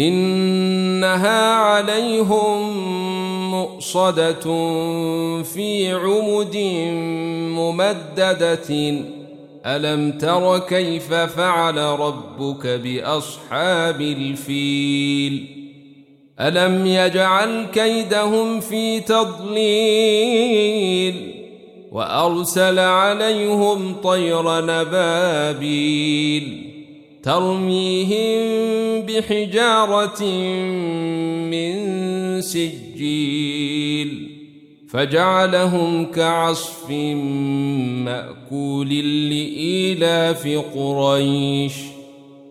إنها عليهم مؤصدة في عمد ممددة. ألم تر كيف فعل ربك بأصحاب الفيل؟ ألم يجعل كيدهم في تضليل؟ وأرسل عليهم طير نبابيل. ترميهم بحجارة من سجيل فجعلهم كعصف مأكول لإيلاف قريش